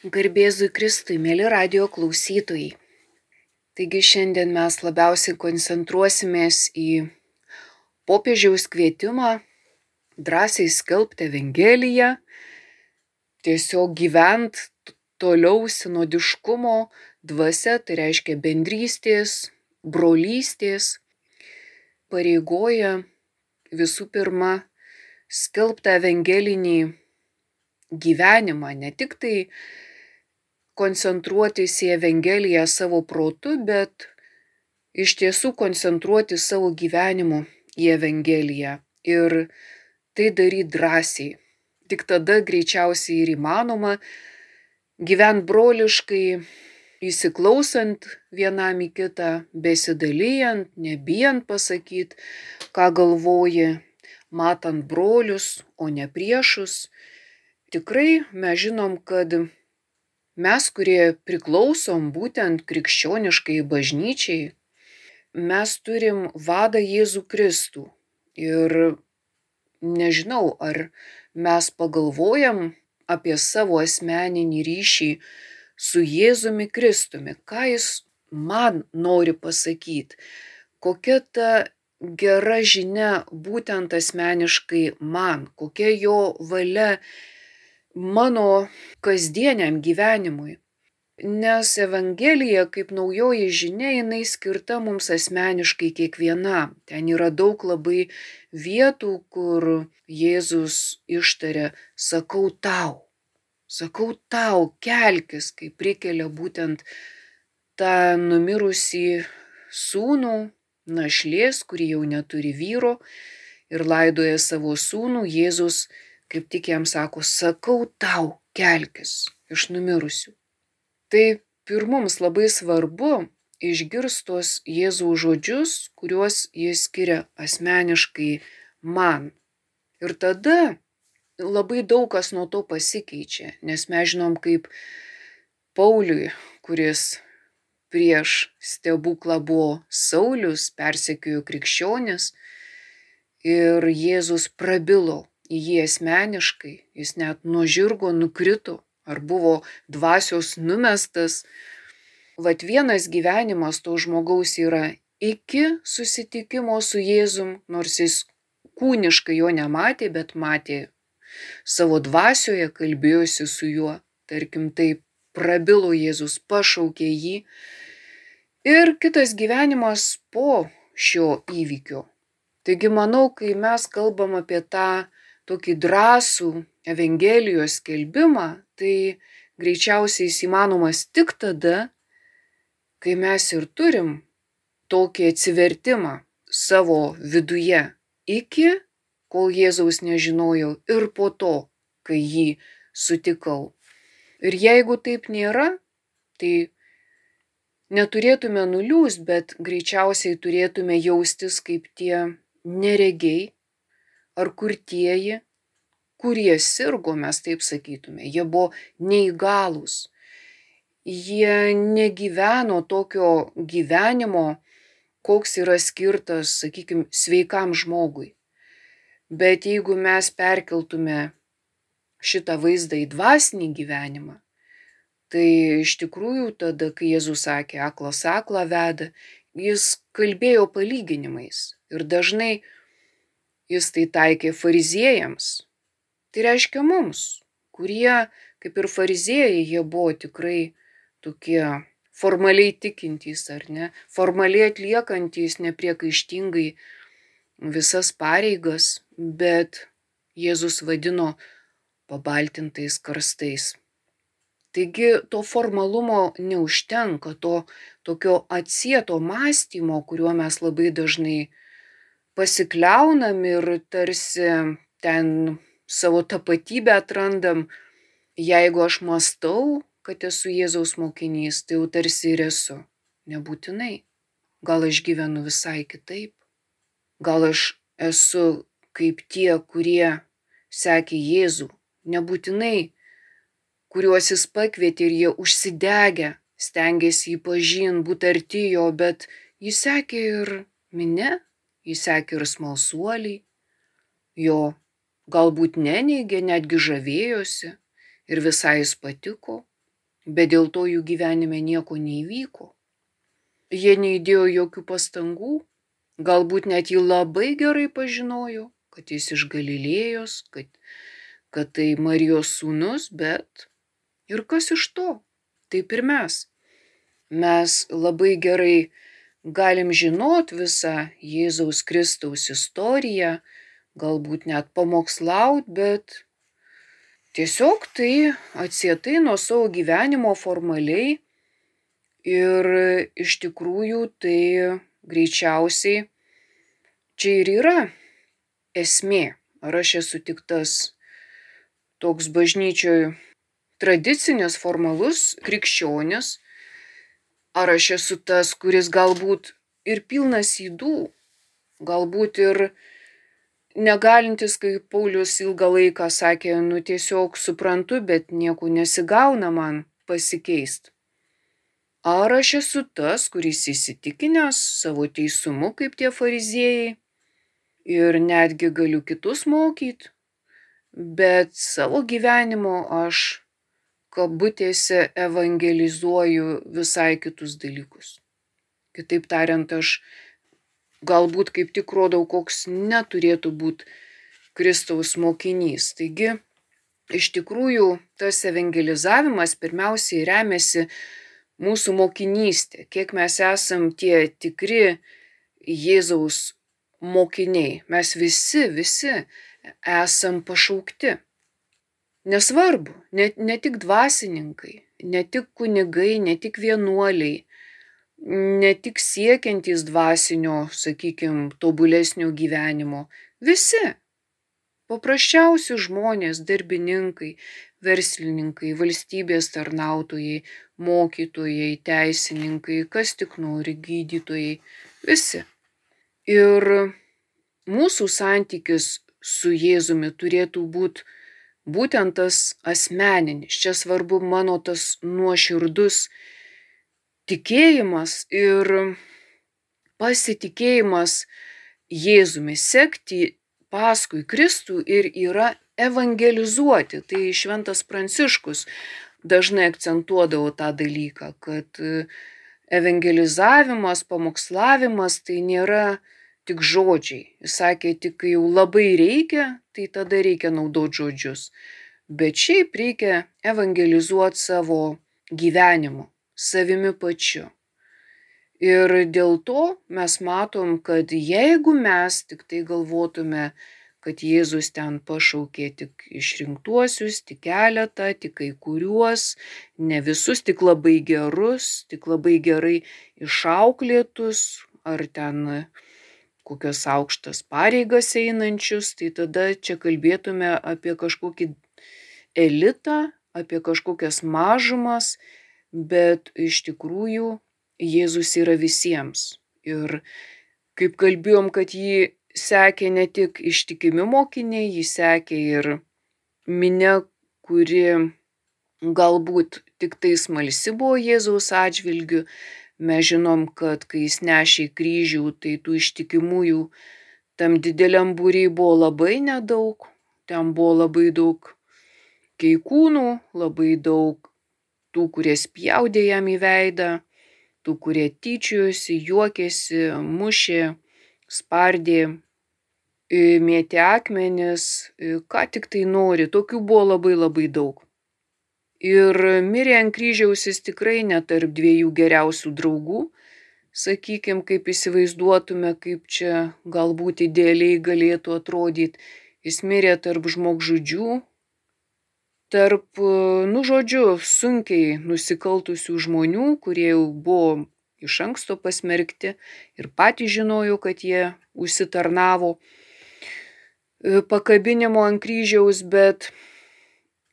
Garbėzui Kristui, mėly radio klausytojai. Taigi šiandien mes labiausiai koncentruosimės į popiežiaus kvietimą drąsiai skelbti Evangeliją, tiesiog gyvent toliau sinodiškumo dvasia, tai reiškia bendrystės, brolystės, pareigoja visų pirma skelbtą evangelinį gyvenimą, ne tik tai koncentruotis į Evangeliją savo protu, bet iš tiesų koncentruoti savo gyvenimu į Evangeliją ir tai daryti drąsiai. Tik tada greičiausiai ir įmanoma gyventi broliškai, įsiklausant vienam į kitą, besidalijant, nebijant pasakyti, ką galvoji, matant brolius, o ne priešus. Tikrai mes žinom, kad mes, kurie priklausom būtent krikščioniškai bažnyčiai, mes turim vadą Jėzų Kristų. Ir nežinau, ar mes pagalvojam apie savo asmeninį ryšį su Jėzumi Kristumi, ką jis man nori pasakyti, kokia ta gera žinia būtent asmeniškai man, kokia jo valia mano kasdieniam gyvenimui. Nes Evangelija kaip naujoji žinia, jinai skirta mums asmeniškai kiekvienam. Ten yra daug labai vietų, kur Jėzus ištaria, sakau tau, sakau tau, kelkis, kai prikelia būtent tą numirusį sūnų, našlės, kuri jau neturi vyro ir laidoja savo sūnų, Jėzus kaip tik jam sako, sakau tau, kelkis iš numirusių. Tai pirmums labai svarbu išgirstos Jėzaus žodžius, kuriuos jis skiria asmeniškai man. Ir tada labai daug kas nuo to pasikeičia, nes mes žinom kaip Pauliui, kuris prieš stebuklą buvo Saulis, persekiojo krikščionis ir Jėzus prabilo į jį asmeniškai, jis net nuo žirgo nukrito ar buvo dvasios numestas. Vat vienas gyvenimas to žmogaus yra iki susitikimo su Jėzum, nors jis kūniškai jo nematė, bet matė savo dvasioje, kalbėjosi su juo, tarkim taip, prabilo Jėzus, pašaukė jį. Ir kitas gyvenimas po šio įvykio. Taigi manau, kai mes kalbam apie tą tokį drąsų Evangelijos skelbimą, tai greičiausiai jis įmanomas tik tada, kai mes ir turim tokį atsivertimą savo viduje iki, kol Jėzaus nežinojau ir po to, kai jį sutikau. Ir jeigu taip nėra, tai neturėtume nuliūs, bet greičiausiai turėtume jaustis kaip tie neregiai ar kurtieji, kurie sirgo, mes taip sakytume, jie buvo neįgalūs. Jie negyveno tokio gyvenimo, koks yra skirtas, sakykime, sveikam žmogui. Bet jeigu mes perkeltume šitą vaizdą į dvasinį gyvenimą, tai iš tikrųjų tada, kai Jėzus sakė, aklas aklą veda, jis kalbėjo palyginimais. Ir dažnai jis tai taikė fariziejams. Tai reiškia mums, kurie, kaip ir fariziejai, jie buvo tikrai tokie formaliai tikintys ar ne, formaliai atliekantis nepriekaištingai visas pareigas, bet Jėzus vadino pabaltintais karstais. Taigi to formalumo neužtenka, to tokio atsieto mąstymo, kuriuo mes labai dažnai pasikliaunam ir tarsi ten savo tapatybę atrandam. Jeigu aš mastau, kad esu Jėzaus mokinys, tai jau tarsi ir esu. Nebūtinai. Gal aš gyvenu visai kitaip. Gal aš esu kaip tie, kurie sekė Jėzų. Nebūtinai, kuriuos jis pakvietė ir jie užsidegę, stengiasi jį pažinti, būti arti jo, bet jis sekė ir minė, jis sekė ir smalsuoliai, jo galbūt neneigė, netgi žavėjosi ir visai jis patiko, bet dėl to jų gyvenime nieko neįvyko. Jie neįdėjo jokių pastangų, galbūt net jį labai gerai pažinojo, kad jis iš Galilėjos, kad, kad tai Marijos sūnus, bet ir kas iš to? Taip ir mes. Mes labai gerai galim žinot visą Jėzaus Kristaus istoriją, galbūt net pamokslaut, bet tiesiog tai atsietai nuo savo gyvenimo formaliai ir iš tikrųjų tai greičiausiai čia ir yra esmė. Ar aš esu tik tas toks bažnyčioj tradicinis, formalus krikščionis, ar aš esu tas, kuris galbūt ir pilnas įdų, galbūt ir negalintis, kaip Paulius ilgą laiką sakė, nu tiesiog suprantu, bet nieko nesigauna man pasikeist. Ar aš esu tas, kuris įsitikinęs savo teisumu kaip tie fariziejai ir netgi galiu kitus mokyti, bet savo gyvenimo aš kabutėse evangelizuoju visai kitus dalykus. Kitaip tariant, aš galbūt kaip tik rodau, koks neturėtų būti Kristaus mokinys. Taigi, iš tikrųjų, tas evangelizavimas pirmiausiai remiasi mūsų mokinystė, kiek mes esam tie tikri Jėzaus mokiniai. Mes visi, visi esam pašaukti. Nesvarbu, ne, ne tik dvasininkai, ne tik kunigai, ne tik vienuoliai, ne tik siekiantys dvasinio, sakykime, tobulesnio gyvenimo. Visi. Paprasčiausi žmonės, darbininkai, verslininkai, valstybės tarnautojai, mokytojai, teisininkai, kas tik nori, gydytojai. Visi. Ir mūsų santykis su Jėzumi turėtų būti būtent tas asmeninis. Čia svarbu mano tas nuoširdus tikėjimas ir pasitikėjimas Jėzumi, sekti paskui Kristų ir yra evangelizuoti. Tai šventas Pranciškus dažnai akcentuodavo tą dalyką, kad evangelizavimas, pamokslavimas tai nėra tik žodžiai. Jis sakė, tik kai jau labai reikia, tai tada reikia naudoti žodžius. Bet šiaip reikia evangelizuoti savo gyvenimu savimi pačiu. Ir dėl to mes matom, kad jeigu mes tik tai galvotume, kad Jėzus ten pašaukė tik išrinktuosius, tik keletą, tik kai kuriuos, ne visus, tik labai gerus, tik labai gerai išauklėtus, ar ten kokias aukštas pareigas einančius, tai tada čia kalbėtume apie kažkokį elitą, apie kažkokias mažumas, bet iš tikrųjų Jėzus yra visiems. Ir kaip kalbėjom, kad jį sekė ne tik ištikimi mokiniai, jį sekė ir minė, kuri galbūt tik tai smalsi buvo Jėzaus atžvilgiu. Mes žinom, kad kai jis nešė kryžių, tai tų ištikimųjų tam dideliam būriai buvo labai nedaug. Ten buvo labai daug keikūnų, labai daug tų, kurie spjaudė jam į veidą, tų, kurie tyčiojosi, juokėsi, mušė, spardė, mėtė akmenis, ką tik tai nori, tokių buvo labai labai daug. Ir mirė ant kryžiaus jis tikrai netarp dviejų geriausių draugų, sakykime, kaip įsivaizduotume, kaip čia galbūt idealiai galėtų atrodyti. Jis mirė tarp žmogžudžių, tarp, nu žodžiu, sunkiai nusikaltusių žmonių, kurie jau buvo iš anksto pasmerkti ir patys žinojo, kad jie užsitarnavo pakabinimo ant kryžiaus, bet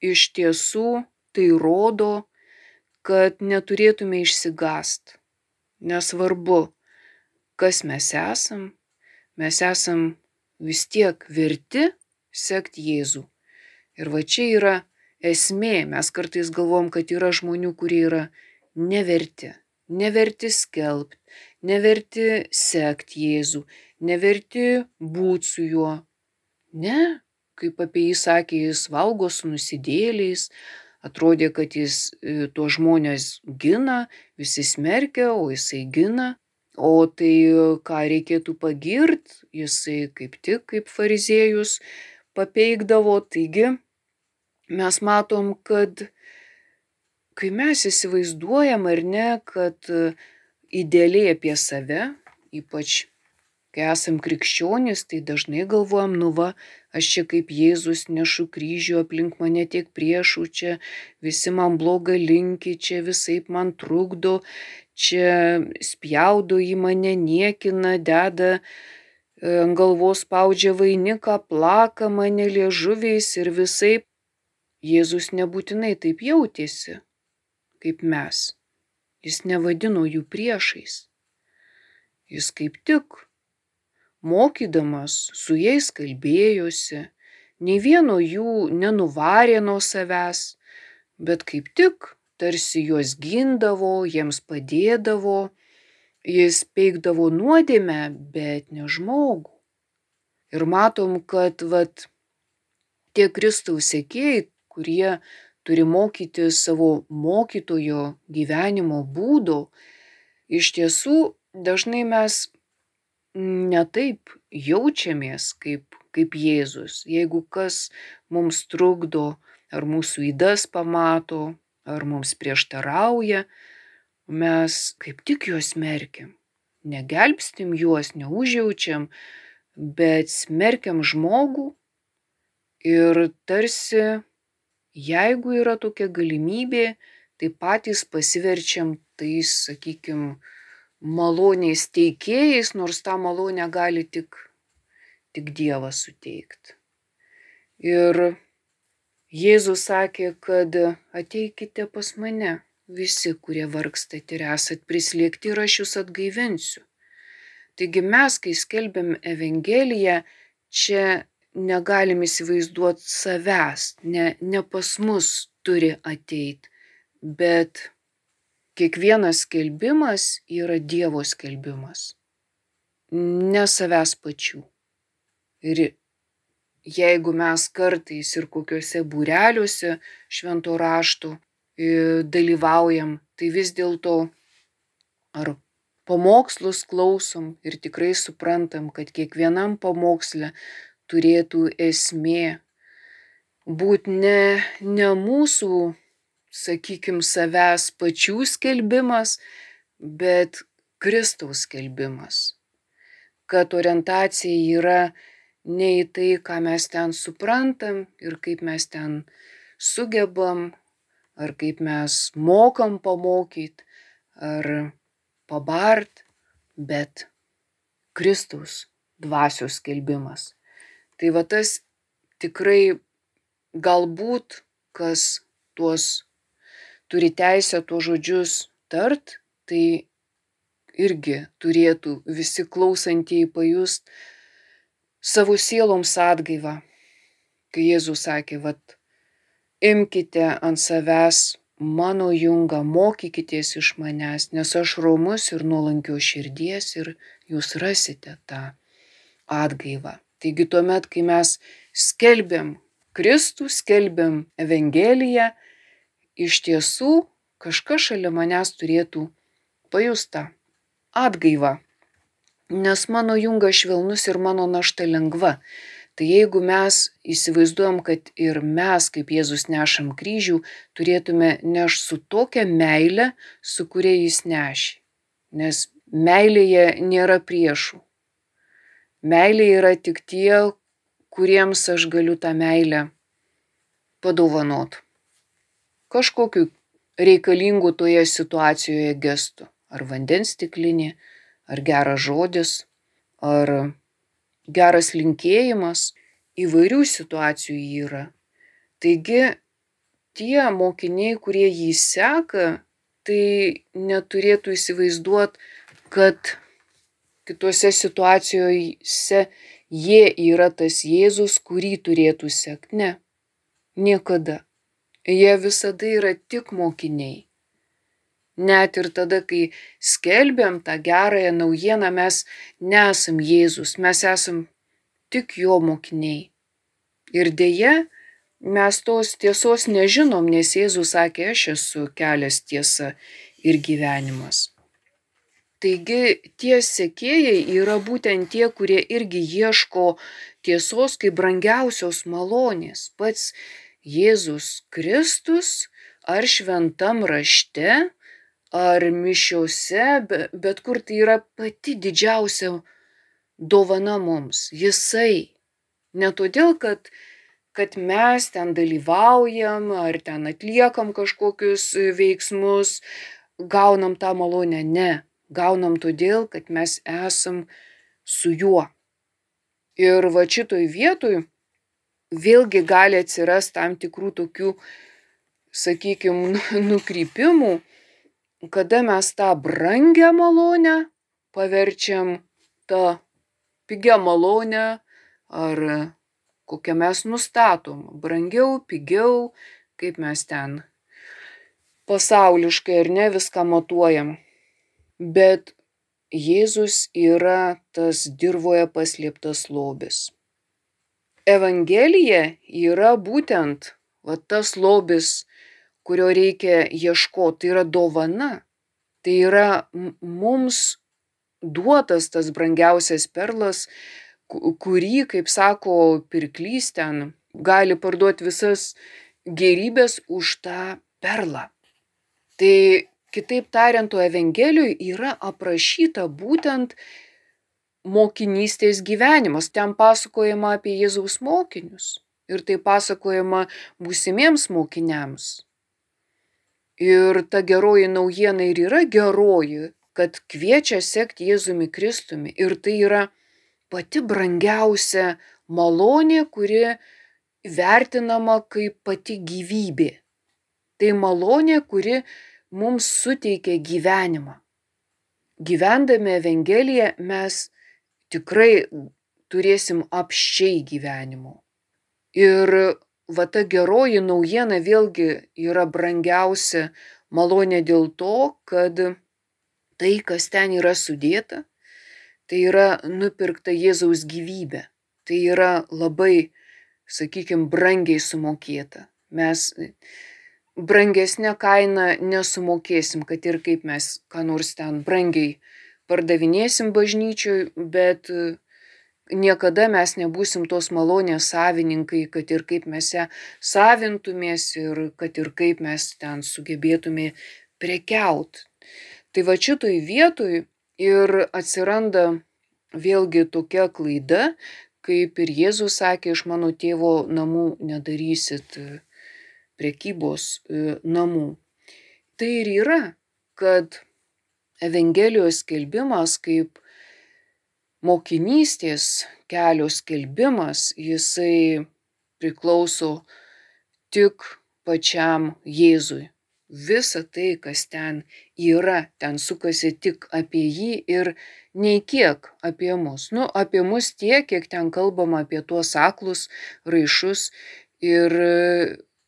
iš tiesų tai rodo, kad neturėtume išsigast. Nesvarbu, kas mes esam, mes esam vis tiek verti sekti Jėzų. Ir va čia yra esmė. Mes kartais galvom, kad yra žmonių, kurie yra neverti. Neverti skelbti, neverti sekti Jėzų, neverti būti su juo. Ne, kaip apie jį sakė, jis valgo su nusidėliais, Atrodė, kad jis e, tuos žmonės gina, visi smerkia, o jisai gina. O tai ką reikėtų pagirt, jisai kaip tik kaip fariziejus papeikdavo. Taigi mes matom, kad kai mes įsivaizduojam ar ne, kad idealiai apie save, ypač kai esam krikščionys, tai dažnai galvojam, nu va, aš čia kaip Jėzus nešu kryžių, aplink mane tiek priešų, čia visi man blogą linki, čia visai man trukdo, čia spjaudo į mane, niekina, deda e, ant galvos spaudžia vainiką, plaka mane liežuviais ir visai. Jėzus nebūtinai taip jautėsi, kaip mes. Jis nevadino jų priešais. Jis kaip tik mokydamas su jais kalbėjosi, nei vieno jų nenuvarė nuo savęs, bet kaip tik tarsi juos gindavo, jiems padėdavo, jis peikdavo nuodėmę, bet ne žmogų. Ir matom, kad vat, tie Kristaus sėkėjai, kurie turi mokyti savo mokytojo gyvenimo būdo, iš tiesų dažnai mes ne taip jaučiamės kaip, kaip Jėzus. Jeigu kas mums trukdo, ar mūsų įdas pamato, ar mums prieštarauja, mes kaip tik juos smerkiam. Negelbstim juos, neužjaučiam, bet smerkiam žmogų ir tarsi, jeigu yra tokia galimybė, tai patys pasiverčiam tais, sakykime, maloniais teikėjais, nors tą malonę gali tik, tik Dievas suteikti. Ir Jėzus sakė, kad ateikite pas mane visi, kurie vargstate ir esat prislėgti ir aš jūs atgaivinsiu. Taigi mes, kai skelbiam Evangeliją, čia negalim įsivaizduoti savęs, ne, ne pas mus turi ateiti, bet kiekvienas skelbimas yra Dievo skelbimas, ne savęs pačių. Ir jeigu mes kartais ir kokiuose būreliuose švento rašto e, dalyvaujam, tai vis dėlto ar pamokslus klausom ir tikrai suprantam, kad kiekvienam pamoksle turėtų esmė būti ne, ne mūsų sakykim, savęs pačių skelbimas, bet Kristaus skelbimas. Kad orientacija yra ne į tai, ką mes ten suprantam ir kaip mes ten sugebam, ar kaip mes mokam pamokyti, ar pabart, bet Kristaus dvasios skelbimas. Tai va tas tikrai galbūt, kas tuos turi teisę tuos žodžius tart, tai irgi turėtų visi klausantieji pajust savo sieloms atgaivą. Kai Jėzus sakė, vad, imkite ant savęs mano jungą, mokykitės iš manęs, nes aš romus ir nuolankio širdies ir jūs rasite tą atgaivą. Taigi tuomet, kai mes skelbiam Kristų, skelbiam Evangeliją, iš tiesų kažkas šalia manęs turėtų pajusta atgaivą, nes mano jungas švelnus ir mano našta lengva. Tai jeigu mes įsivaizduojam, kad ir mes, kaip Jėzus nešam kryžių, turėtume neš su tokia meile, su kuria jis neši. Nes meilėje nėra priešų. Meilė yra tik tie, kuriems aš galiu tą meilę padovanot kažkokiu reikalingu toje situacijoje gestu. Ar vandens stiklinė, ar geras žodis, ar geras linkėjimas. Įvairių situacijų yra. Taigi tie mokiniai, kurie jį seka, tai neturėtų įsivaizduoti, kad kitose situacijose jie yra tas Jėzus, kurį turėtų sekti. Ne, niekada. Jie visada yra tik mokiniai. Net ir tada, kai skelbiam tą gerąją naujieną, mes nesam Jėzus, mes esam tik jo mokiniai. Ir dėje mes tos tiesos nežinom, nes Jėzus sakė, aš esu kelias tiesa ir gyvenimas. Taigi tie sekėjai yra būtent tie, kurie irgi ieško tiesos kaip brangiausios malonės. Pats Jėzus Kristus ar šventam rašte, ar mišiuose, bet kur tai yra pati didžiausia dovana mums. Jisai. Ne todėl, kad, kad mes ten dalyvaujam ar ten atliekam kažkokius veiksmus, gaunam tą malonę. Ne. Gaunam todėl, kad mes esam su juo. Ir va šitoj vietoj vėlgi gali atsirasti tam tikrų tokių, sakykime, nukrypimų, kada mes tą brangę malonę paverčiam tą pigią malonę ar kokią mes nustatom. Brangiau, pigiau, kaip mes ten pasauliškai ar ne viską matuojam. Bet Jėzus yra tas dirboje paslėptas lobis. Evangelija yra būtent va, tas lobis, kurio reikia ieškoti, tai yra dovana. Tai yra mums duotas tas brangiausias perlas, kurį, kaip sako pirklys ten, gali parduoti visas gerybės už tą perlą. Tai kitaip tariant, to Evangelijoje yra aprašyta būtent mokinystės gyvenimas. Ten pasakojama apie Jėzaus mokinius ir tai pasakojama būsimiems mokiniams. Ir ta geroji naujiena ir yra geroji, kad kviečia sekti Jėzumi Kristumi. Ir tai yra pati brangiausia malonė, kuri vertinama kaip pati gyvybė. Tai malonė, kuri mums suteikia gyvenimą. Gyvendami Evangeliją mes tikrai turėsim apščiai gyvenimo. Ir va ta geroji naujiena vėlgi yra brangiausia malonė dėl to, kad tai, kas ten yra sudėta, tai yra nupirkta Jėzaus gyvybė. Tai yra labai, sakykime, brangiai sumokėta. Mes brangesnę kainą nesumokėsim, kad ir kaip mes ką nors ten brangiai pardavinėsim bažnyčioj, bet niekada mes nebūsim tos malonės savininkai, kad ir kaip mes ją savintumės ir kad ir kaip mes ten sugebėtume prekiaut. Tai va šitoj vietoj ir atsiranda vėlgi tokia klaida, kaip ir Jėzus sakė, iš mano tėvo namų nedarysit prekybos namų. Tai ir yra, kad Evangelijos skelbimas kaip mokinystės kelio skelbimas, jisai priklauso tik pačiam Jėzui. Visa tai, kas ten yra, ten sukasi tik apie jį ir nei kiek apie mus. Nu, apie mus tiek, kiek ten kalbama apie tuos aklus, raišus ir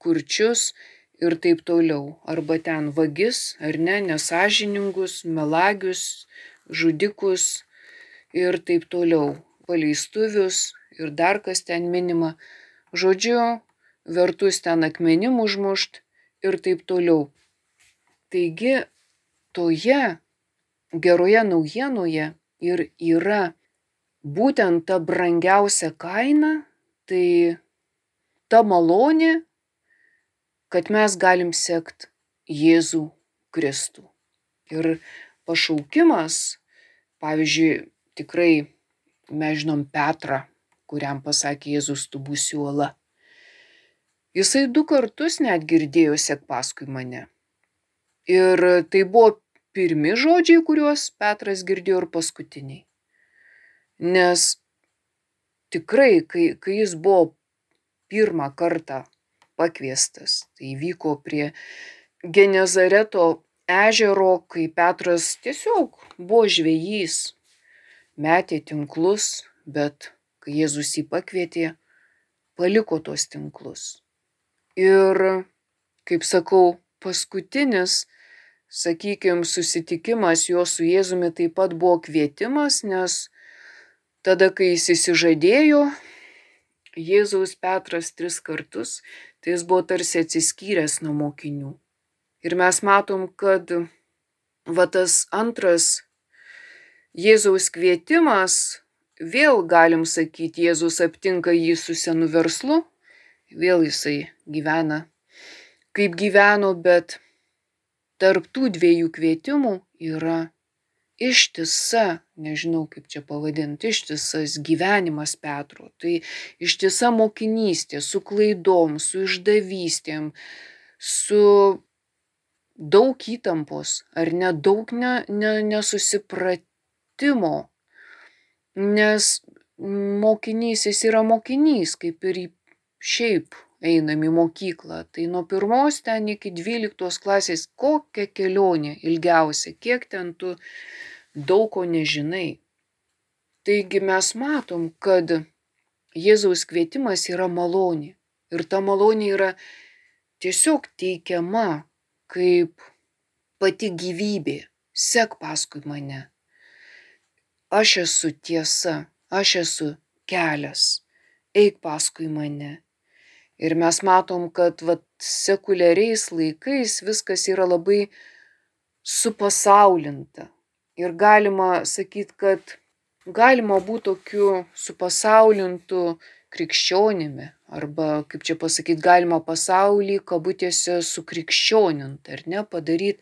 kurčius ir taip toliau. Arba ten vagis, ar ne, nesažiningus, melagius, žudikus ir taip toliau. Paleistuvius ir dar kas ten minima. Žodžiu, vertus ten akmenim užmušt ir taip toliau. Taigi, toje geroje naujienoje ir yra būtent ta brangiausia kaina, tai ta malonė, kad mes galim sekt Jėzų Kristų. Ir pašaukimas, pavyzdžiui, tikrai mes žinom Petrą, kuriam pasakė Jėzus, tu būsi uola. Jisai du kartus net girdėjo sek paskui mane. Ir tai buvo pirmi žodžiai, kuriuos Petras girdėjo ir paskutiniai. Nes tikrai, kai, kai jis buvo pirmą kartą pakviestas. Tai vyko prie Genezareto ežero, kai Petras tiesiog buvo žvėjys, metė tinklus, bet kai Jėzus jį pakvietė, paliko tos tinklus. Ir, kaip sakau, paskutinis, sakykime, susitikimas jo su Jėzumi taip pat buvo kvietimas, nes tada, kai jis įsižadėjo, Jėzaus Petras tris kartus, tai jis buvo tarsi atsiskyręs nuo mokinių. Ir mes matom, kad va tas antras Jėzaus kvietimas, vėl galim sakyti, Jėzus aptinka jį su senu verslu, vėl jisai gyvena kaip gyveno, bet tarp tų dviejų kvietimų yra ištisa, nežinau kaip čia pavadinti, ištisas gyvenimas Petro. Tai ištisa mokinystė su klaidom, su išdavystėm, su daug įtampos ar net daug ne, ne, nesusipratimo. Nes mokinys jis yra mokinys, kaip ir šiaip einam į mokyklą. Tai nuo pirmos ten iki dvyliktos klasės kokia kelionė ilgiausia, kiek ten tu daug ko nežinai. Taigi mes matom, kad Jėzaus kvietimas yra malonė. Ir ta malonė yra tiesiog teikiama kaip pati gyvybė. Sek paskui mane. Aš esu tiesa, aš esu kelias. Eik paskui mane. Ir mes matom, kad vat, sekuliariais laikais viskas yra labai supasaulinta. Ir galima sakyti, kad galima būti tokiu supasaulintu krikščionimi. Arba, kaip čia pasakyti, galima pasaulį kabutėse sukrikščioninti, ar ne, padaryti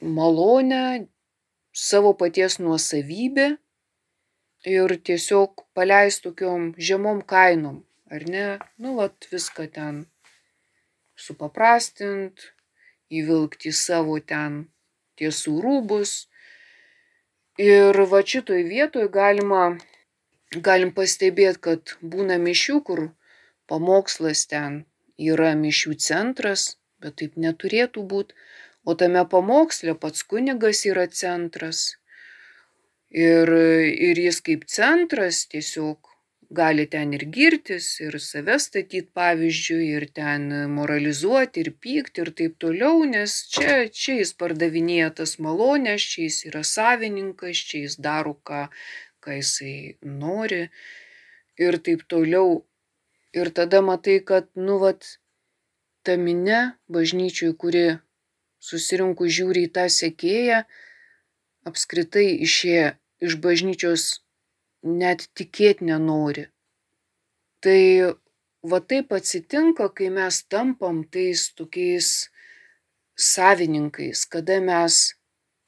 malonę savo paties nuosavybę ir tiesiog paleisti tokiom žemom kainom, ar ne, nu, vat viską ten supaprastint, įvilkti savo ten tiesų rūbus Ir va šitoj vietoj galima, galim pastebėti, kad būna mišių, kur pamokslas ten yra mišių centras, bet taip neturėtų būti. O tame pamoksle pats kunigas yra centras. Ir, ir jis kaip centras tiesiog gali ten ir girtis, ir save statyti pavyzdžiui, ir ten moralizuoti, ir pykti, ir taip toliau, nes čia, čia jis pardavinėja tas malonės, čia jis yra savininkas, čia jis daro, ką, ką jisai nori, ir taip toliau. Ir tada matai, kad, nu, vat, ta minė bažnyčiui, kuri susirinku žiūri į tą sekėją, apskritai išėję iš bažnyčios net tikėt nenori. Tai va taip atsitinka, kai mes tampam tais tokiais savininkais, kada mes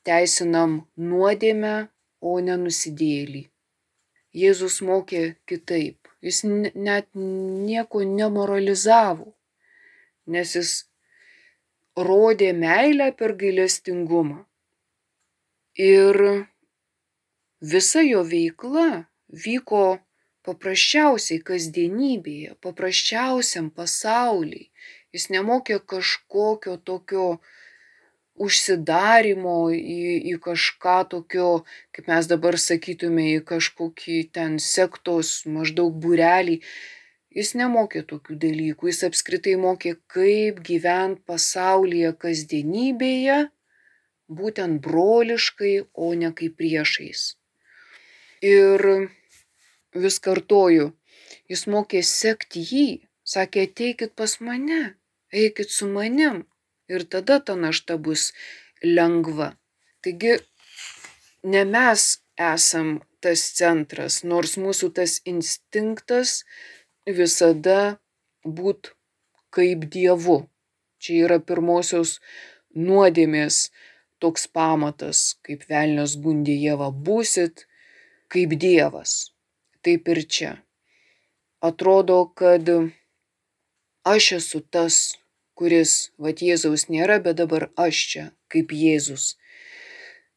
teisinam nuodėmę, o ne nusidėlį. Jėzus mokė kitaip. Jis net nieko nemoralizavo, nes jis rodė meilę per gailestingumą. Ir visa jo veikla vyko paprasčiausiai kasdienybėje, paprasčiausiam pasauliai. Jis nemokė kažkokio tokio užsidarimo į, į kažką tokio, kaip mes dabar sakytume, į kažkokį ten sektos maždaug burelį. Jis nemokė tokių dalykų, jis apskritai mokė, kaip gyventi pasaulyje kasdienybėje, būtent broliškai, o ne kaip priešais. Ir vis kartoju, jis mokė sekti jį, sakė, ateikit pas mane, eikit su manim ir tada ta našta bus lengva. Taigi, ne mes esam tas centras, nors mūsų tas instinktas visada būt kaip Dievu. Čia yra pirmosios nuodėmės toks pamatas, kaip velnės gundė Jėva būsit, kaip Dievas. Taip ir čia. Atrodo, kad aš esu tas, kuris, va Jėzaus nėra, bet dabar aš čia, kaip Jėzus.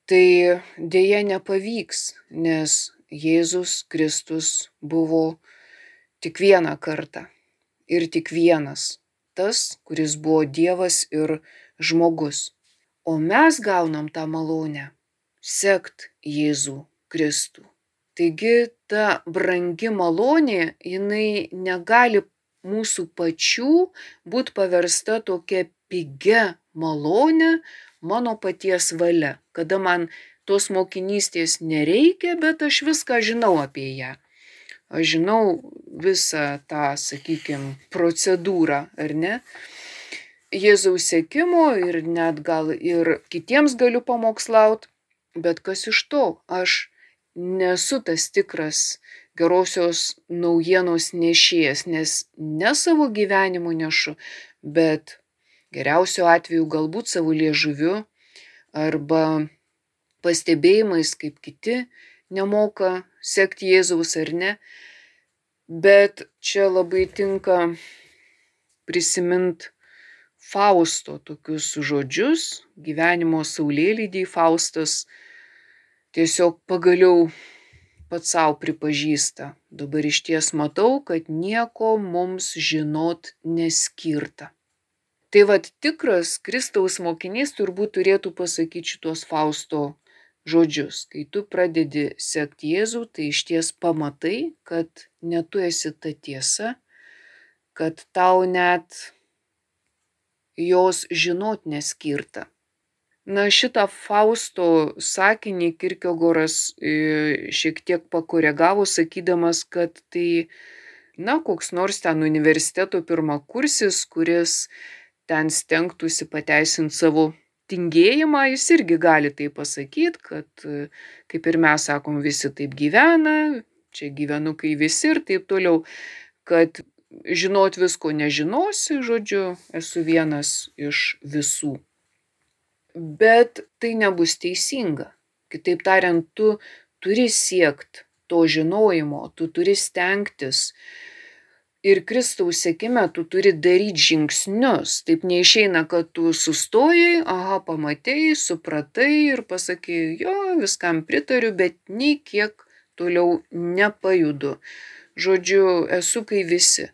Tai dėja nepavyks, nes Jėzus Kristus buvo tik vieną kartą ir tik vienas, tas, kuris buvo Dievas ir žmogus. O mes gaunam tą malonę sekt Jėzų Kristų. Taigi ta brangi malonė, jinai negali mūsų pačių būti paversta tokia pigia malonė mano paties valia, kada man tos mokinystės nereikia, bet aš viską žinau apie ją. Aš žinau visą tą, sakykime, procedūrą, ar ne? Jėzaus sėkimo ir net gal ir kitiems galiu pamokslauti, bet kas iš to? Aš nesu tas tikras gerosios naujienos nešėjas, nes ne savo gyvenimu nešu, bet geriausiu atveju galbūt savo liežuviu arba pastebėjimais, kaip kiti nemoka sekti Jėzaus ar ne. Bet čia labai tinka prisimint Fausto tokius žodžius, gyvenimo saulėlydį Faustas tiesiog pagaliau pats savo pripažįsta. Dabar iš ties matau, kad nieko mums žinot neskirta. Tai vad tikras Kristaus mokinys turbūt turėtų pasakyti šitos Fausto žodžius. Kai tu pradedi sekti Jėzų, tai iš ties pamatai, kad ne tu esi ta tiesa, kad tau net jos žinot neskirta. Na šitą Fausto sakinį Kirkegoras e, šiek tiek pakoregavo, sakydamas, kad tai, na, koks nors ten universiteto pirmakursis, kuris ten stengtųsi pateisinti savo tingėjimą, jis irgi gali tai pasakyti, kad kaip ir mes sakom, visi taip gyvena, čia gyvenu kai visi ir taip toliau, kad žinot visko nežinosi, žodžiu, esu vienas iš visų. Bet tai nebus teisinga. Kitaip tariant, tu turi siekti to žinojimo, tu turi stengtis, ir Kristaus sekime tu turi daryti žingsnius. Taip neišeina, kad tu sustojai, aha, pamatėjai, supratai ir pasakai, jo, viskam pritariu, bet nei kiek toliau nepajudu. Žodžiu, esu kai visi.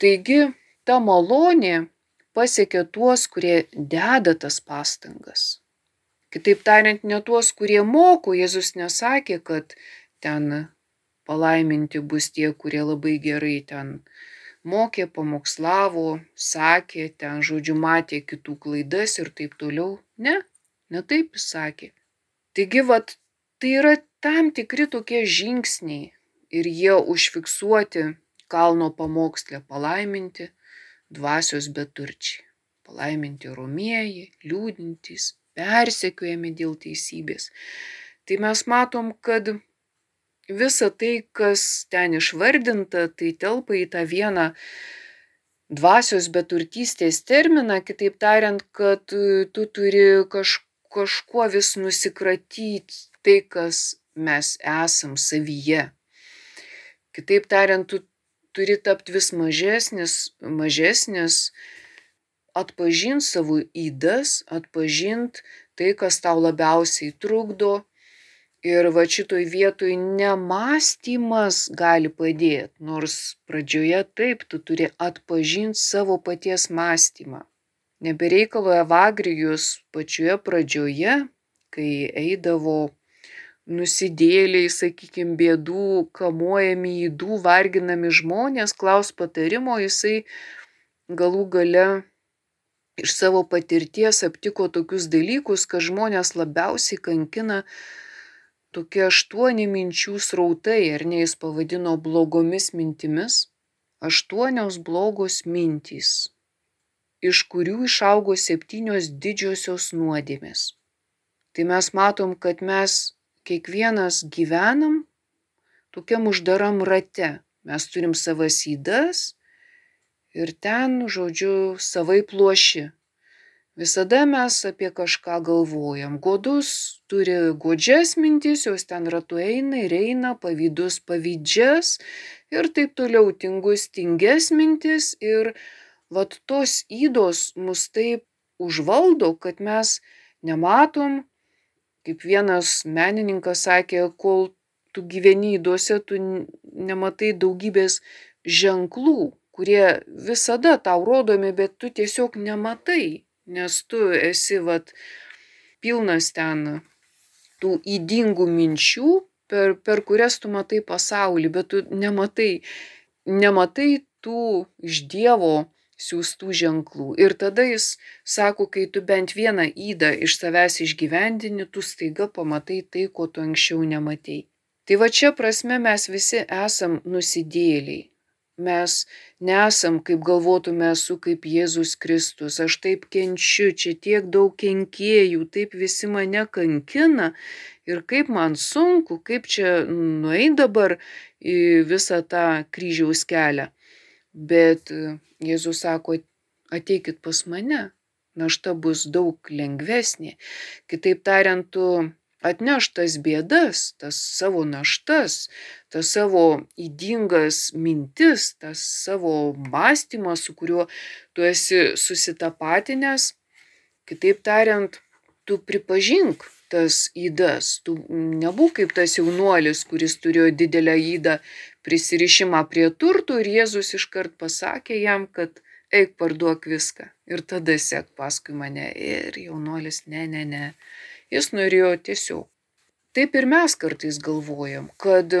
Taigi, ta malonė pasiekia tuos, kurie deda tas pastangas. Kitaip tariant, ne tuos, kurie moko, Jėzus nesakė, kad ten palaiminti bus tie, kurie labai gerai ten mokė, pamokslavo, sakė, ten žodžiu matė kitų klaidas ir taip toliau. Ne, ne taip jis sakė. Taigi, vat, tai yra tam tikri tokie žingsniai ir jie užfiksuoti kalno pamokslę palaiminti dvasios beturčiai. Palaiminti romieji, liūdintys, persekiojami dėl teisybės. Tai mes matom, kad visa tai, kas ten išvardinta, tai telpa į tą vieną dvasios beturtystės terminą, kitaip tariant, kad tu turi kaž, kažkuo vis nusikratyti tai, kas mes esam savyje. Kitaip tariant, tu turi tapti vis mažesnis, mažesnis, atpažinti savo įdas, atpažinti tai, kas tau labiausiai trukdo, Ir va šitoj vietoj nemastymas gali padėti, nors pradžioje taip tu turi atpažinti savo paties mąstymą. Nebereikalo Evagrijus pačioje pradžioje, kai eidavo nusidėliai, sakykime, bėdų, kamuojami įdų, varginami žmonės, klaus patarimo, jisai galų gale iš savo patirties aptiko tokius dalykus, kad žmonės labiausiai kankina tokie aštuoni minčių srautai, ar ne jis pavadino blogomis mintimis, aštuonios blogos mintys, iš kurių išaugo septynios didžiosios nuodėmės. Tai mes matom, kad mes kiekvienas gyvenam tokiam uždaram rate. Mes turim savas įdas ir ten, žodžiu, savai pluoši. Visada mes apie kažką galvojam. Godus turi godžias mintis, jos ten ratu eina ir eina, pavydus pavydžias ir taip toliau tingus tinges mintis ir vat tos įdos mus taip užvaldo, kad mes nematom, kaip vienas menininkas sakė, kol tu gyveni įdose, tu nematai daugybės ženklų, kurie visada tau rodomi, bet tu tiesiog nematai nes tu esi vat pilnas ten tų įdingų minčių, per, per kurias tu matai pasaulį, bet tu nematai, nematai tų iš Dievo siūstų ženklų. Ir tada jis sako, kai tu bent vieną įdą iš savęs išgyvendini, tu staiga pamatai tai, ko tu anksčiau nematei. Tai va čia prasme mes visi esam nusidėliai. Mes nesam, kaip galvotume, esu kaip Jėzus Kristus, aš taip kenčiu, čia tiek daug kenkėjų, taip visi mane kankina ir kaip man sunku, kaip čia nueiti dabar į visą tą kryžiaus kelią. Bet Jėzus sako, ateikit pas mane, našta bus daug lengvesnė. Kitaip tariant, tu atneš tas bėdas, tas savo naštas, tas savo įdingas mintis, tas savo mąstymas, su kuriuo tu esi susitapatinęs. Kitaip tariant, tu pripažink tas įdas, tu nebūk kaip tas jaunuolis, kuris turėjo didelę įdą prisirišimą prie turtų ir Jėzus iškart pasakė jam, kad eik parduok viską ir tada sek paskui mane. Ir jaunuolis, ne, ne, ne. Jis norėjo tiesiog. Taip ir mes kartais galvojam, kad,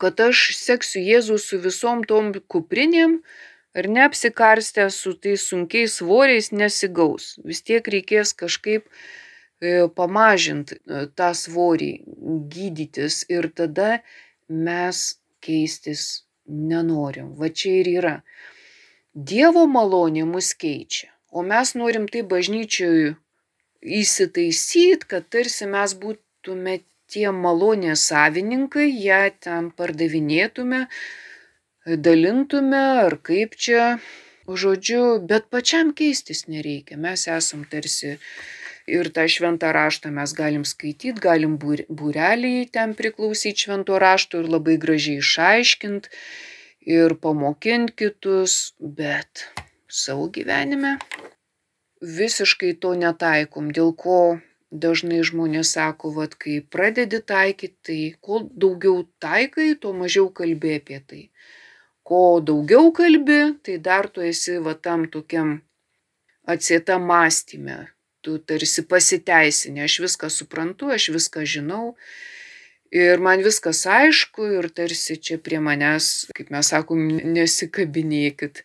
kad aš seksiu Jėzų su visom tom kuprinėm ar neapsikarstę su tais sunkiais svoriais nesigaus. Vis tiek reikės kažkaip e, pamažinti e, tą svorį, gydytis ir tada mes keistis nenorim. Va čia ir yra. Dievo malonė mus keičia, o mes norim tai bažnyčiui įsitaisyti, kad tarsi mes būtume tie malonės savininkai, ją ten pardavinėtume, dalintume ar kaip čia, žodžiu, bet pačiam keistis nereikia. Mes esam tarsi ir tą šventą raštą mes galim skaityti, galim būrelį ten priklausyti švento rašto ir labai gražiai išaiškinti ir pamokint kitus, bet savo gyvenime visiškai to netaikom, dėl ko dažnai žmonės sako, vad kai pradedi taikyti, tai kuo daugiau taikai, tuo mažiau kalbė apie tai. Ko daugiau kalbi, tai dar tu esi va tam tokiam atsieta mąstymė. Tu tarsi pasiteisinė, aš viską suprantu, aš viską žinau, Ir man viskas aišku ir tarsi čia prie manęs, kaip mes sakom, nesikabinėkit.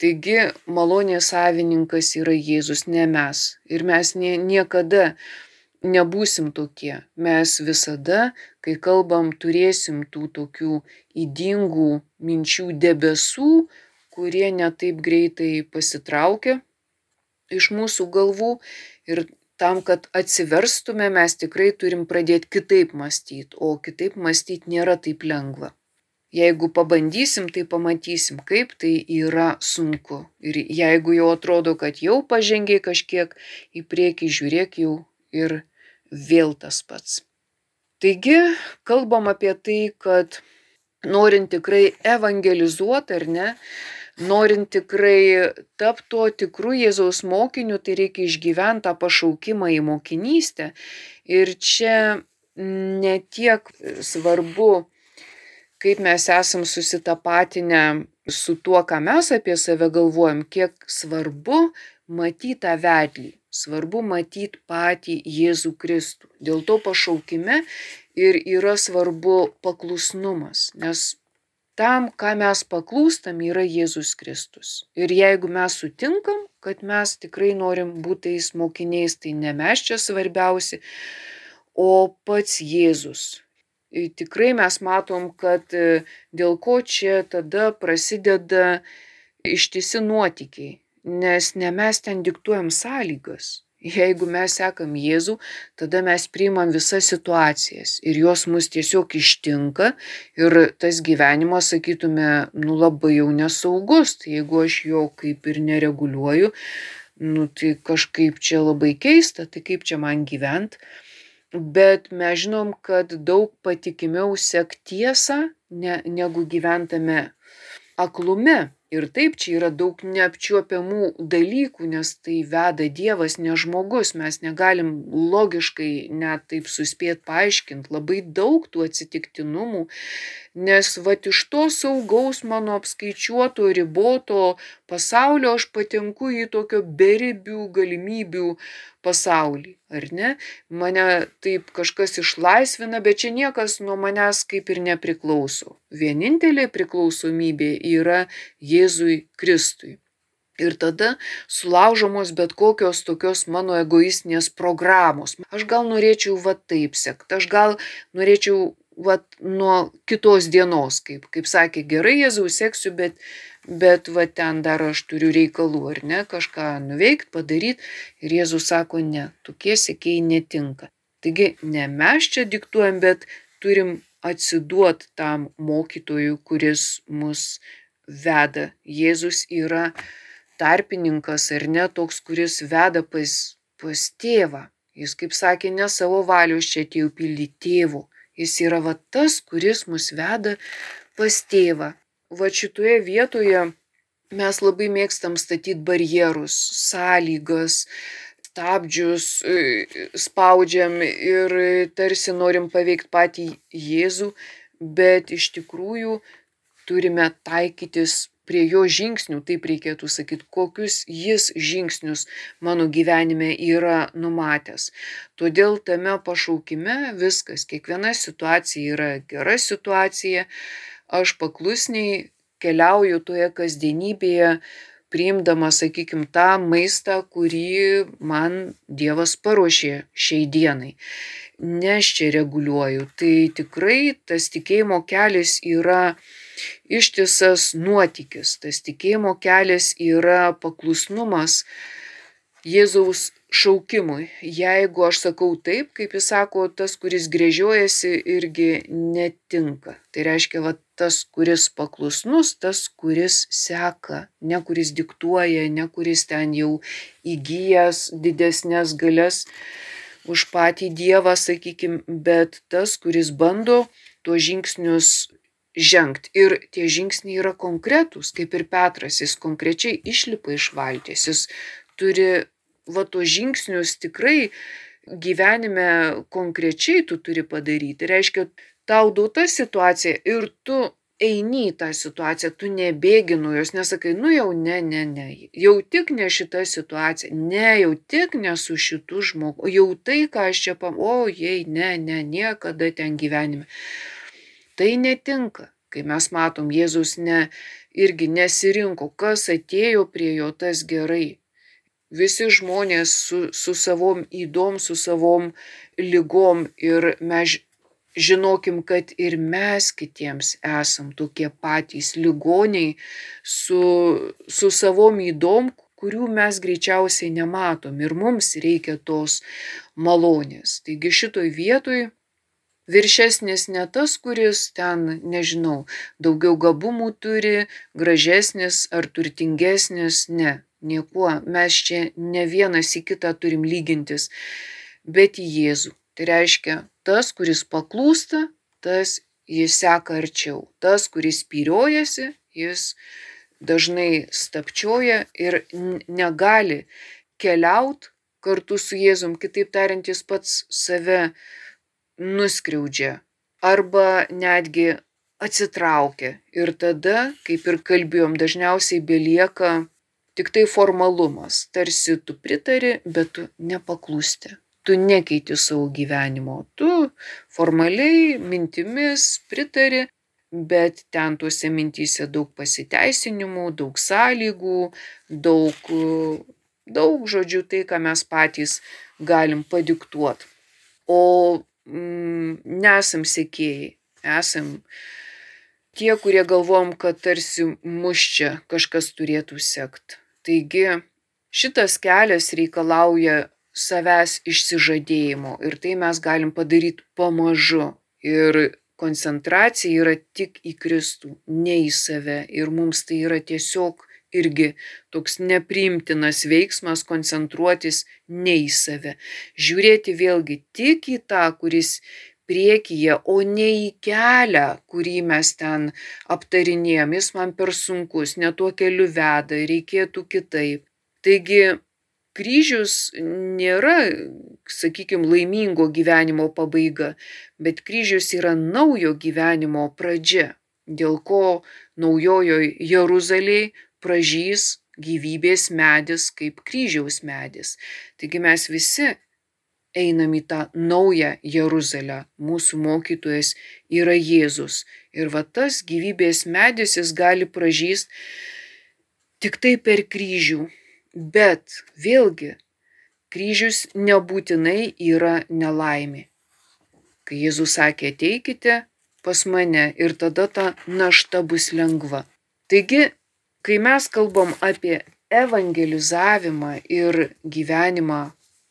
Taigi malonės savininkas yra Jėzus, ne mes. Ir mes nie, niekada nebūsim tokie. Mes visada, kai kalbam, turėsim tų tokių įdingų minčių debesų, kurie netaip greitai pasitraukia iš mūsų galvų ir tam, kad atsiverstume, mes tikrai turim pradėti kitaip mąstyti, o kitaip mąstyti nėra taip lengva. Jeigu pabandysim, tai pamatysim, kaip tai yra sunku. Ir jeigu jau atrodo, kad jau pažengiai kažkiek į priekį, žiūrėk jau ir vėl tas pats. Taigi, kalbam apie tai, kad norint tikrai evangelizuoti ar ne, norint tikrai tapti tuo tikru Jėzaus mokiniu, tai reikia išgyventi tą pašaukimą į mokinystę. Ir čia ne tiek svarbu, kaip mes esam susitapatinę su tuo, ką mes apie save galvojam, kiek svarbu matyti tą vedlį, svarbu matyti patį Jėzų Kristų. Dėl to pašaukime ir yra svarbu paklusnumas, nes tam, ką mes paklūstam, yra Jėzus Kristus. Ir jeigu mes sutinkam, kad mes tikrai norim būti tais mokiniais, tai ne mes čia svarbiausi, o pats Jėzus. Ir tikrai mes matom, kad e, dėl ko čia tada prasideda ištisi nuotykiai, nes ne mes ten diktuojam sąlygas. Jeigu mes sekam Jėzų, tada mes priimam visas situacijas ir jos mus tiesiog ištinka ir tas gyvenimas, sakytume, nu labai jau nesaugus, tai jeigu aš jo kaip ir nereguliuoju, nu tai kažkaip čia labai keista, tai kaip čia man gyventi. Bet mes žinom, kad daug patikimiau sek tiesą, ne, negu gyventame aklume Ir taip čia yra daug neapčiuopiamų dalykų, nes tai veda Dievas, ne žmogus, mes negalim logiškai net taip suspėt paaiškinti, labai daug tų atsitiktinumų, nes va iš to saugaus mano apskaičiuoto, riboto pasaulio aš patenku į tokio beribių galimybių pasaulį, ar ne? Mane taip kažkas išlaisvina, bet čia niekas nuo manęs kaip ir nepriklauso. Vienintelė priklausomybė yra Jėzui Kristui. Ir tada sulaužomos bet kokios tokios mano egoistinės programos. Aš gal norėčiau va taip sekti, aš gal norėčiau vat, nuo kitos dienos, kaip, kaip sakė, gerai Jėzaus seksiu, bet, bet va ten dar aš turiu reikalų, ar ne, kažką nuveikti, padaryti. Ir Jėzus sako, ne, tokie sėkiai netinka. Taigi ne mes čia diktuojam, bet turim atsiduoti tam mokytojui, kuris mus veda. Jėzus yra tarpininkas ar ne toks, kuris veda pas, pas tėvą. Jis, kaip sakė, ne savo valios čia atėjo pildyti tėvų. Jis yra va tas, kuris mus veda pas tėvą. Va šitoje vietoje mes labai mėgstam statyti barjerus, sąlygas, stabdžius e, spaudžiam ir tarsi norim paveikti patį Jėzų, bet iš tikrųjų turime taikytis prie jo žingsnių, taip reikėtų sakyti, kokius jis žingsnius mano gyvenime yra numatęs. Todėl tame pašaukime viskas, kiekviena situacija yra gera situacija, aš paklusniai keliauju toje kasdienybėje, priimdama, sakykime, tą maistą, kurį man Dievas paruošė šiai dienai. Ne aš čia reguliuoju. Tai tikrai tas tikėjimo kelias yra ištisas nuotykis. Tas tikėjimo kelias yra paklusnumas Jėzaus šaukimui. Jeigu aš sakau taip, kaip jis sako, tas, kuris grėžiojasi, irgi netinka. Tai reiškia, va, tas, kuris paklusnus, tas, kuris seka, ne kuris diktuoja, ne kuris ten jau įgyjęs didesnės galės už patį Dievą, sakykime, bet tas, kuris bando tuos žingsnius žengti. Ir tie žingsniai yra konkretūs, kaip ir Petras, jis konkrečiai išlipa iš valties, jis turi va tos žingsnius tikrai gyvenime konkrečiai tu turi padaryti. Reiškia, tau duota situacija ir tu eini į tą situaciją, tu nebėgi nuo jos, nesakai, nu jau ne, ne, ne, jau tik ne šita situacija, ne, jau tik ne su šitu žmogu, jau tai, ką aš čia pam, o jei, ne, ne, niekada ten gyvenime. Tai netinka, kai mes matom, Jėzus ne, irgi nesirinko, kas atėjo prie jo tas gerai. Visi žmonės su, su savom įdom, su savom lygom ir mes žinokim, kad ir mes kitiems esam tokie patys ligoniai su, su savom įdom, kurių mes greičiausiai nematom ir mums reikia tos malonės. Taigi šitoj vietoj viršesnis ne tas, kuris ten, nežinau, daugiau gabumų turi, gražesnis ar turtingesnis, ne, niekuo. Mes čia ne vienas į kitą turim lygintis, bet į Jėzų. Tai reiškia, tas, kuris paklūsta, tas jis seka arčiau. Tas, kuris pyriojasi, jis dažnai stapčioja ir negali keliauti kartu su Jėzum. Kitaip tariant, jis pats save nuskriaudžia arba netgi atsitraukia. Ir tada, kaip ir kalbėjom, dažniausiai belieka tik tai formalumas. Tarsi tu pritari, bet tu nepaklūsti. Tu nekeiti savo gyvenimo. Tu formaliai mintimis pritari, bet ten tuose mintyse daug pasiteisinimų, daug sąlygų, daug, daug žodžių tai, ką mes patys galim padiktuoti. O mm, nesam sėkėjai, esam tie, kurie galvom, kad tarsi mus čia kažkas turėtų sekti. Taigi šitas kelias reikalauja savęs išsižadėjimo ir tai mes galim padaryti pamažu. Ir koncentracija yra tik į Kristų, ne į save. Ir mums tai yra tiesiog irgi toks nepriimtinas veiksmas koncentruotis ne į save. Žiūrėti vėlgi tik į tą, kuris priekyje, o ne į kelią, kurį mes ten aptarinėjom. Jis man per sunkus, ne tuo keliu veda, reikėtų kitaip. Taigi kryžius nėra, sakykime, laimingo gyvenimo pabaiga, bet kryžius yra naujo gyvenimo pradžia, dėl ko naujojoje Jeruzalėje pražys gyvybės medis kaip kryžiaus medis. Taigi mes visi einam į tą naują Jeruzalę. Mūsų mokytojas yra Jėzus. Ir va tas gyvybės medis jis gali pražyst tik tai per kryžių. Bet vėlgi, kryžius nebūtinai yra nelaimė. kai Jėzus sakė ateikite pas mane ir tada ta našta bus lengva. Taigi, kai mes kalbam apie evangelizavimą ir gyvenimą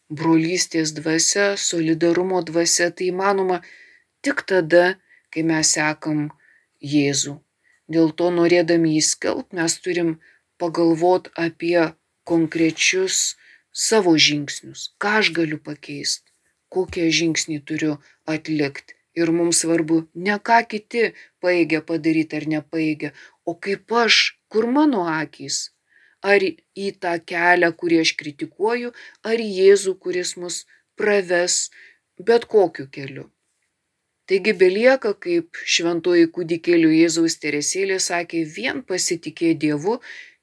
brolystės dvasia, solidarumo dvasia, tai įmanoma tik tada, kai mes sekam Jėzų. Dėl to norėdami įskelb mes turim pagalvot apie konkrečius savo žingsnius, ką aš galiu pakeisti, kokie žingsnį turiu atlikti. Ir mums svarbu ne ką kiti paėgia padaryti ar nepaėgia, o kaip aš, kur mano akys. Ar į tą kelią, kurį aš kritikuoju, ar Jėzų, kuris mus praves bet kokiu keliu. Taigi belieka, kaip šventoji kūdikėlių Jėzaus teresėlė sakė, vien pasitikė Dievu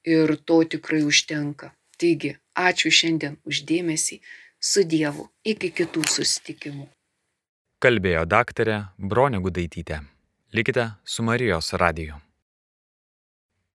ir to tikrai užtenka. Taigi, ačiū šiandien uždėmesį su Dievu. Iki kitų susitikimų. Kalbėjo daktarė Bronė Gudaitytė. Likite su Marijos radiju.